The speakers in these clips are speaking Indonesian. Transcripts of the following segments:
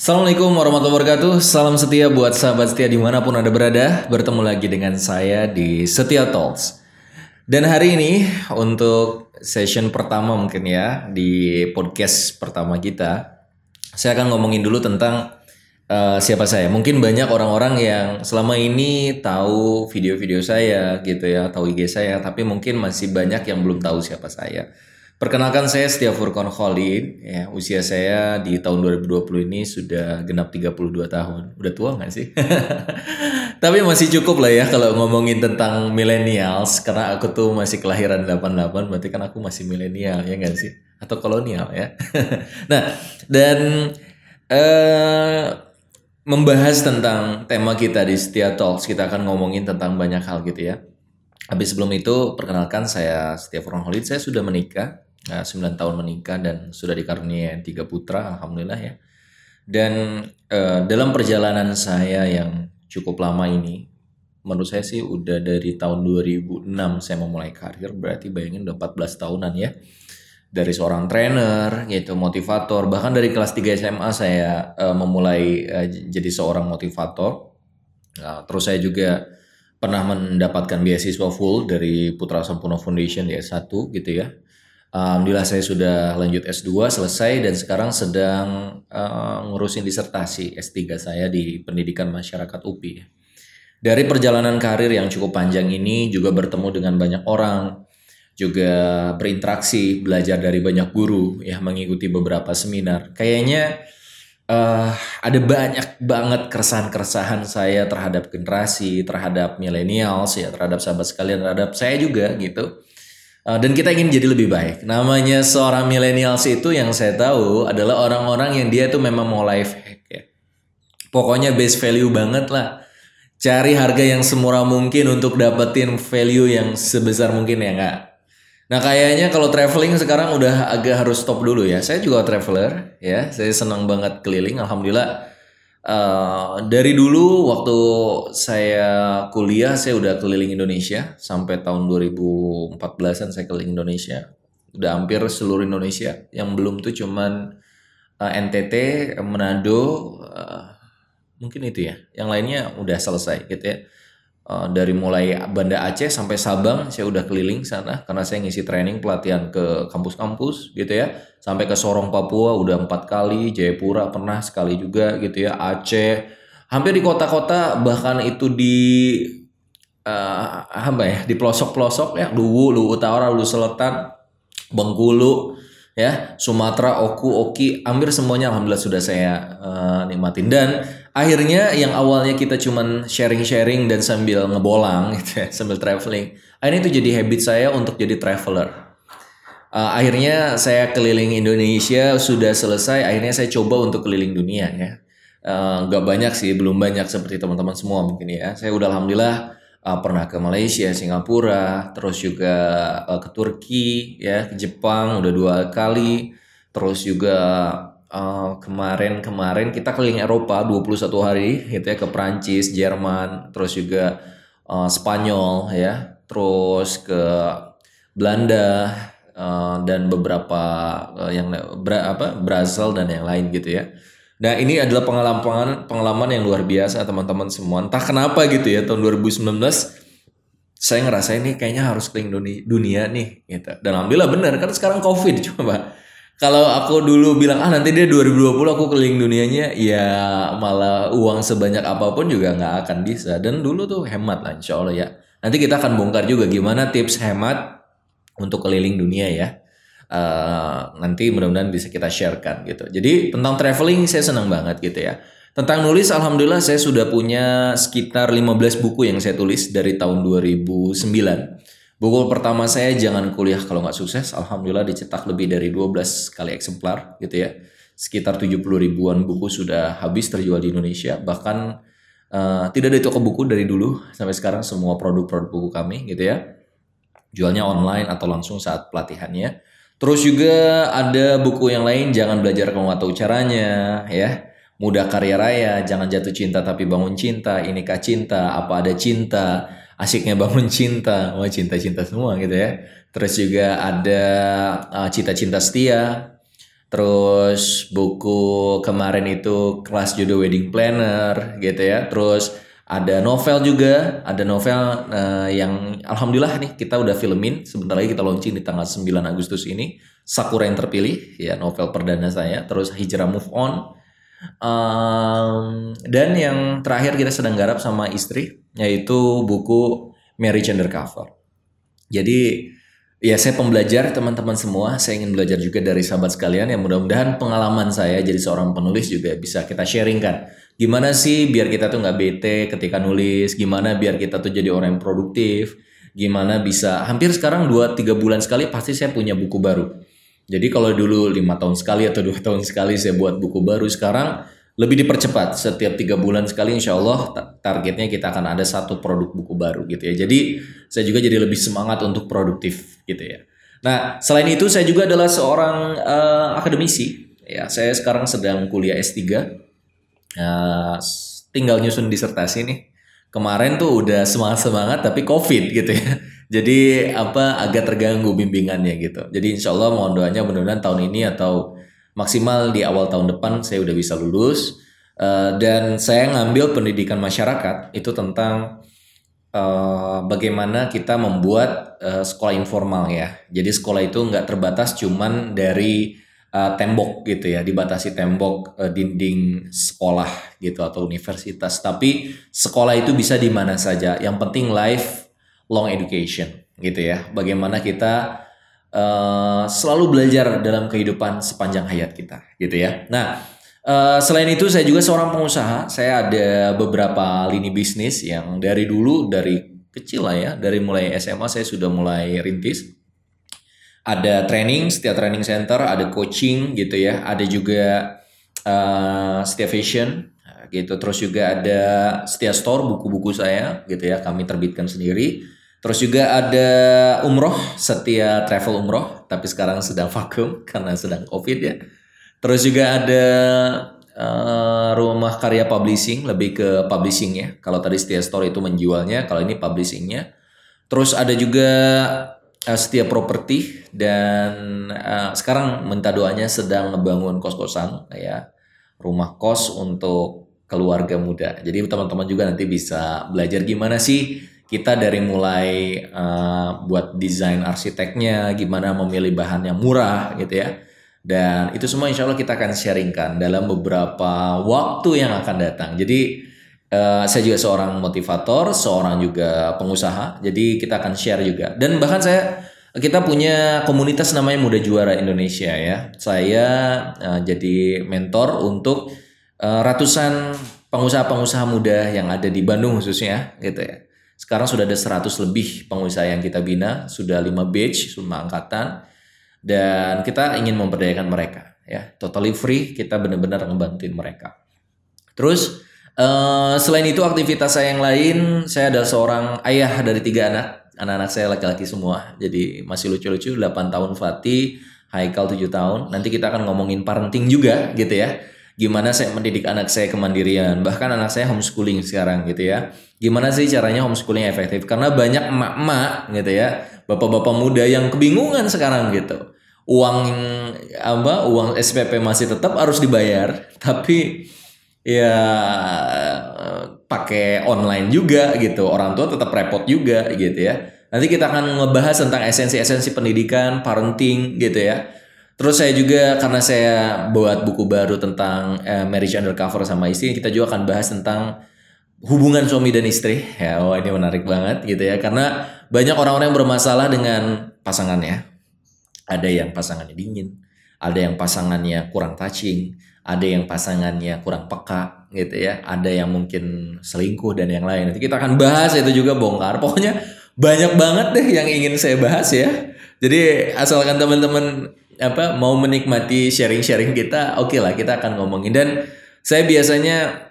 Assalamualaikum warahmatullahi wabarakatuh. Salam setia buat sahabat setia di mana pun anda berada. Bertemu lagi dengan saya di Setia Talks. Dan hari ini untuk session pertama mungkin ya Di podcast pertama kita Saya akan ngomongin dulu tentang uh, siapa saya. Mungkin banyak orang-orang yang selama ini tahu video-video saya gitu ya Tahu IG saya Tapi mungkin masih banyak yang belum tahu siapa saya Perkenalkan saya Setia Furkon Khalid, ya, usia saya di tahun 2020 ini sudah genap 32 tahun. Udah tua nggak sih? Tapi masih cukup lah ya kalau ngomongin tentang millennials, karena aku tuh masih kelahiran 88, berarti kan aku masih milenial ya nggak sih? Atau kolonial ya. nah, dan eh, membahas tentang tema kita di Setia Talks, kita akan ngomongin tentang banyak hal gitu ya. Habis sebelum itu, perkenalkan saya Setia Furkon Khalid, saya sudah menikah 9 tahun menikah dan sudah dikaruniai tiga putra, alhamdulillah ya. Dan uh, dalam perjalanan saya yang cukup lama ini, menurut saya sih udah dari tahun 2006 saya memulai karir, berarti bayangin udah 14 tahunan ya. Dari seorang trainer, gitu, motivator, bahkan dari kelas 3 SMA saya uh, memulai uh, jadi seorang motivator. Nah, terus saya juga pernah mendapatkan beasiswa full dari Putra Sampurna Foundation di S1 gitu ya Alhamdulillah saya sudah lanjut S2 selesai dan sekarang sedang uh, ngurusin disertasi S3 saya di Pendidikan Masyarakat UPI. Dari perjalanan karir yang cukup panjang ini juga bertemu dengan banyak orang, juga berinteraksi, belajar dari banyak guru, ya mengikuti beberapa seminar. Kayaknya uh, ada banyak banget keresahan-keresahan saya terhadap generasi, terhadap millennials, ya terhadap sahabat sekalian, terhadap saya juga gitu dan kita ingin jadi lebih baik. Namanya seorang millennials itu yang saya tahu adalah orang-orang yang dia tuh memang mau life hack ya. Pokoknya base value banget lah. Cari harga yang semurah mungkin untuk dapetin value yang sebesar mungkin ya enggak. Nah kayaknya kalau traveling sekarang udah agak harus stop dulu ya. Saya juga traveler ya. Saya senang banget keliling. Alhamdulillah Uh, dari dulu waktu saya kuliah saya udah keliling Indonesia sampai tahun 2014an saya keliling Indonesia. Udah hampir seluruh Indonesia. Yang belum tuh cuman uh, eh, NTT Manado uh, mungkin itu ya. Yang lainnya udah selesai gitu ya Uh, dari mulai Banda Aceh sampai Sabang saya udah keliling sana karena saya ngisi training pelatihan ke kampus-kampus gitu ya. Sampai ke Sorong Papua udah empat kali Jayapura pernah sekali juga gitu ya Aceh. Hampir di kota-kota bahkan itu di uh, apa ya di pelosok-pelosok ya Luwu Luwu Utara Luwu Selatan Bengkulu ya Sumatera Oku Oki hampir semuanya alhamdulillah sudah saya uh, nikmatin dan akhirnya yang awalnya kita cuman sharing-sharing dan sambil ngebolang gitu ya, sambil traveling. Akhirnya itu jadi habit saya untuk jadi traveler. Uh, akhirnya saya keliling Indonesia sudah selesai. Akhirnya saya coba untuk keliling dunia ya. Uh, gak banyak sih, belum banyak seperti teman-teman semua mungkin ya. Saya udah alhamdulillah uh, pernah ke Malaysia, Singapura, terus juga uh, ke Turki, ya, ke Jepang udah dua kali, terus juga kemarin-kemarin uh, kita keliling Eropa 21 hari gitu ya ke Prancis, Jerman, terus juga uh, Spanyol ya, terus ke Belanda uh, dan beberapa uh, yang bra, apa Brazil dan yang lain gitu ya. Nah ini adalah pengalaman pengalaman yang luar biasa teman-teman semua. Entah kenapa gitu ya tahun 2019 saya ngerasa ini kayaknya harus keliling dunia, nih gitu. Dan alhamdulillah benar kan sekarang covid coba kalau aku dulu bilang ah nanti dia 2020 aku keliling dunianya ya malah uang sebanyak apa pun juga nggak akan bisa dan dulu tuh hemat lah insya Allah ya nanti kita akan bongkar juga gimana tips hemat untuk keliling dunia ya uh, nanti mudah-mudahan bisa kita sharekan gitu jadi tentang traveling saya senang banget gitu ya tentang nulis alhamdulillah saya sudah punya sekitar 15 buku yang saya tulis dari tahun 2009 Buku pertama saya jangan kuliah kalau nggak sukses. Alhamdulillah dicetak lebih dari 12 kali eksemplar gitu ya. Sekitar 70 ribuan buku sudah habis terjual di Indonesia. Bahkan uh, tidak ada toko buku dari dulu sampai sekarang semua produk-produk buku kami gitu ya. Jualnya online atau langsung saat pelatihannya. Terus juga ada buku yang lain jangan belajar kalau nggak tahu caranya ya. Mudah karya raya, jangan jatuh cinta tapi bangun cinta, inikah cinta, apa ada cinta, asiknya bangun cinta, wah cinta-cinta semua gitu ya. Terus juga ada uh, cita-cinta setia, Terus buku kemarin itu kelas judo wedding planner gitu ya. Terus ada novel juga, ada novel uh, yang alhamdulillah nih kita udah filmin. Sebentar lagi kita launching di tanggal 9 Agustus ini. Sakura yang terpilih, ya novel perdana saya. Terus Hijrah Move On. Um, dan yang terakhir kita sedang garap sama istri, yaitu buku Marriage Undercover. Jadi Ya saya pembelajar teman-teman semua, saya ingin belajar juga dari sahabat sekalian yang mudah-mudahan pengalaman saya jadi seorang penulis juga bisa kita sharingkan. Gimana sih biar kita tuh nggak bete ketika nulis, gimana biar kita tuh jadi orang yang produktif, gimana bisa? Hampir sekarang 2-3 bulan sekali pasti saya punya buku baru. Jadi kalau dulu lima tahun sekali atau dua tahun sekali saya buat buku baru, sekarang lebih dipercepat. Setiap tiga bulan sekali insya Allah targetnya kita akan ada satu produk buku baru gitu ya. Jadi saya juga jadi lebih semangat untuk produktif gitu ya. Nah selain itu saya juga adalah seorang uh, akademisi. Ya saya sekarang sedang kuliah S3 eh, tinggal nyusun disertasi nih. Kemarin tuh udah semangat semangat tapi covid gitu ya. Jadi apa agak terganggu bimbingannya gitu. Jadi insya Allah mohon doanya mudah-mudahan tahun ini atau maksimal di awal tahun depan saya udah bisa lulus. Uh, dan saya ngambil pendidikan masyarakat itu tentang uh, bagaimana kita membuat uh, sekolah informal ya. Jadi sekolah itu nggak terbatas cuman dari uh, tembok gitu ya, dibatasi tembok uh, dinding sekolah gitu atau universitas. Tapi sekolah itu bisa di mana saja. Yang penting life long education gitu ya. Bagaimana kita uh, selalu belajar dalam kehidupan sepanjang hayat kita gitu ya. Nah, uh, selain itu saya juga seorang pengusaha. Saya ada beberapa lini bisnis yang dari dulu dari kecil lah ya, dari mulai SMA saya sudah mulai rintis. Ada training, setiap training center, ada coaching gitu ya, ada juga uh, setiap fashion gitu. Terus juga ada setiap store buku-buku saya gitu ya, kami terbitkan sendiri Terus juga ada umroh, setia travel umroh, tapi sekarang sedang vakum karena sedang covid ya. Terus juga ada uh, rumah karya publishing, lebih ke publishing ya. Kalau tadi setia store itu menjualnya, kalau ini publishingnya. Terus ada juga uh, setia properti dan uh, sekarang minta doanya sedang ngebangun kos-kosan ya, rumah kos untuk keluarga muda. Jadi teman-teman juga nanti bisa belajar gimana sih kita dari mulai uh, buat desain arsiteknya, gimana memilih bahan yang murah gitu ya. Dan itu semua insya Allah kita akan sharingkan dalam beberapa waktu yang akan datang. Jadi uh, saya juga seorang motivator, seorang juga pengusaha. Jadi kita akan share juga. Dan bahkan saya kita punya komunitas namanya Muda Juara Indonesia ya. Saya uh, jadi mentor untuk uh, ratusan pengusaha-pengusaha muda yang ada di Bandung khususnya gitu ya. Sekarang sudah ada 100 lebih pengusaha yang kita bina, sudah 5 batch, semua angkatan. Dan kita ingin memberdayakan mereka. ya Totally free, kita benar-benar ngebantuin mereka. Terus, uh, selain itu aktivitas saya yang lain, saya adalah seorang ayah dari tiga anak. Anak-anak saya laki-laki semua. Jadi masih lucu-lucu, 8 tahun Fatih, Haikal 7 tahun. Nanti kita akan ngomongin parenting juga gitu ya gimana saya mendidik anak saya kemandirian bahkan anak saya homeschooling sekarang gitu ya gimana sih caranya homeschooling efektif karena banyak emak-emak gitu ya bapak-bapak muda yang kebingungan sekarang gitu uang apa uang SPP masih tetap harus dibayar tapi ya pakai online juga gitu orang tua tetap repot juga gitu ya nanti kita akan ngebahas tentang esensi-esensi pendidikan parenting gitu ya Terus saya juga karena saya buat buku baru tentang uh, marriage undercover sama istri, kita juga akan bahas tentang hubungan suami dan istri. Ya, oh ini menarik banget gitu ya. Karena banyak orang-orang yang bermasalah dengan pasangannya. Ada yang pasangannya dingin, ada yang pasangannya kurang touching, ada yang pasangannya kurang peka gitu ya, ada yang mungkin selingkuh dan yang lain. Nanti kita akan bahas itu juga bongkar. Pokoknya banyak banget deh yang ingin saya bahas ya. Jadi asalkan teman-teman apa mau menikmati sharing-sharing kita, oke okay lah kita akan ngomongin dan saya biasanya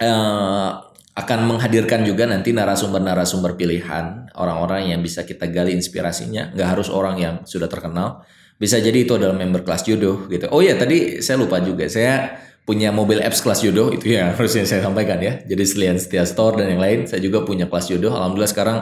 uh, akan menghadirkan juga nanti narasumber-narasumber pilihan orang-orang yang bisa kita gali inspirasinya, nggak harus orang yang sudah terkenal. Bisa jadi itu adalah member kelas judo gitu. Oh ya tadi saya lupa juga saya punya mobil apps kelas judo itu ya harusnya saya sampaikan ya. Jadi selain setia store dan yang lain, saya juga punya kelas judo. Alhamdulillah sekarang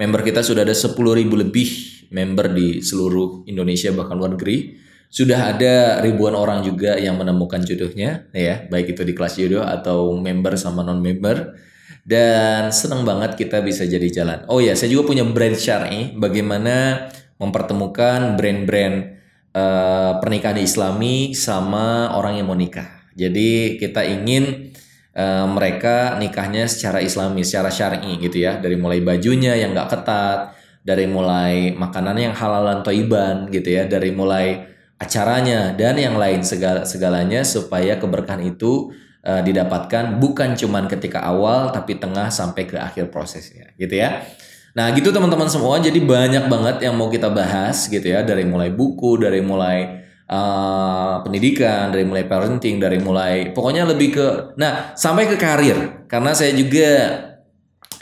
member kita sudah ada 10 ribu lebih member di seluruh Indonesia bahkan luar negeri sudah ada ribuan orang juga yang menemukan jodohnya ya, baik itu di kelas jodoh atau member sama non member. Dan senang banget kita bisa jadi jalan. Oh ya, saya juga punya brand syar'i bagaimana mempertemukan brand-brand uh, pernikahan Islami sama orang yang mau nikah. Jadi kita ingin uh, mereka nikahnya secara Islami, secara syar'i gitu ya, dari mulai bajunya yang nggak ketat, dari mulai makanan yang halalan toiban gitu ya, dari mulai acaranya dan yang lain segala segalanya supaya keberkahan itu uh, didapatkan bukan cuman ketika awal tapi tengah sampai ke akhir prosesnya gitu ya. Nah gitu teman-teman semua. Jadi banyak banget yang mau kita bahas gitu ya. Dari mulai buku dari mulai uh, pendidikan dari mulai parenting dari mulai pokoknya lebih ke nah sampai ke karir. Karena saya juga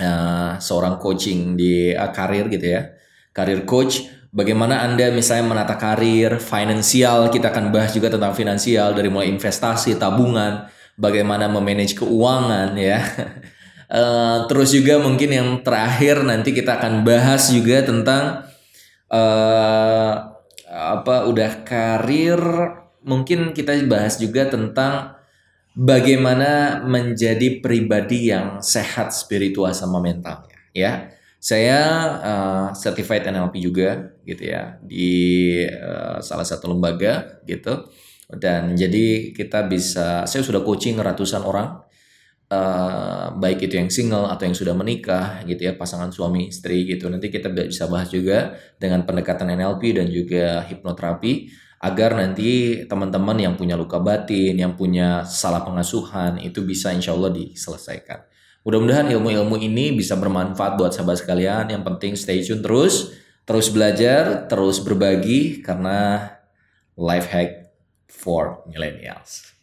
uh, seorang coaching di uh, karir gitu ya. Karir coach Bagaimana Anda misalnya menata karir, finansial, kita akan bahas juga tentang finansial dari mulai investasi, tabungan, bagaimana memanage keuangan ya. Uh, terus juga mungkin yang terakhir nanti kita akan bahas juga tentang uh, apa udah karir mungkin kita bahas juga tentang bagaimana menjadi pribadi yang sehat spiritual sama mentalnya ya saya uh, certified NLP juga gitu ya di uh, salah satu lembaga gitu. Dan jadi kita bisa saya sudah coaching ratusan orang uh, baik itu yang single atau yang sudah menikah gitu ya, pasangan suami istri gitu. Nanti kita bisa bahas juga dengan pendekatan NLP dan juga hipnoterapi agar nanti teman-teman yang punya luka batin, yang punya salah pengasuhan itu bisa insya Allah diselesaikan. Mudah-mudahan ilmu-ilmu ini bisa bermanfaat buat sahabat sekalian. Yang penting stay tune terus, terus belajar, terus berbagi karena life hack for millennials.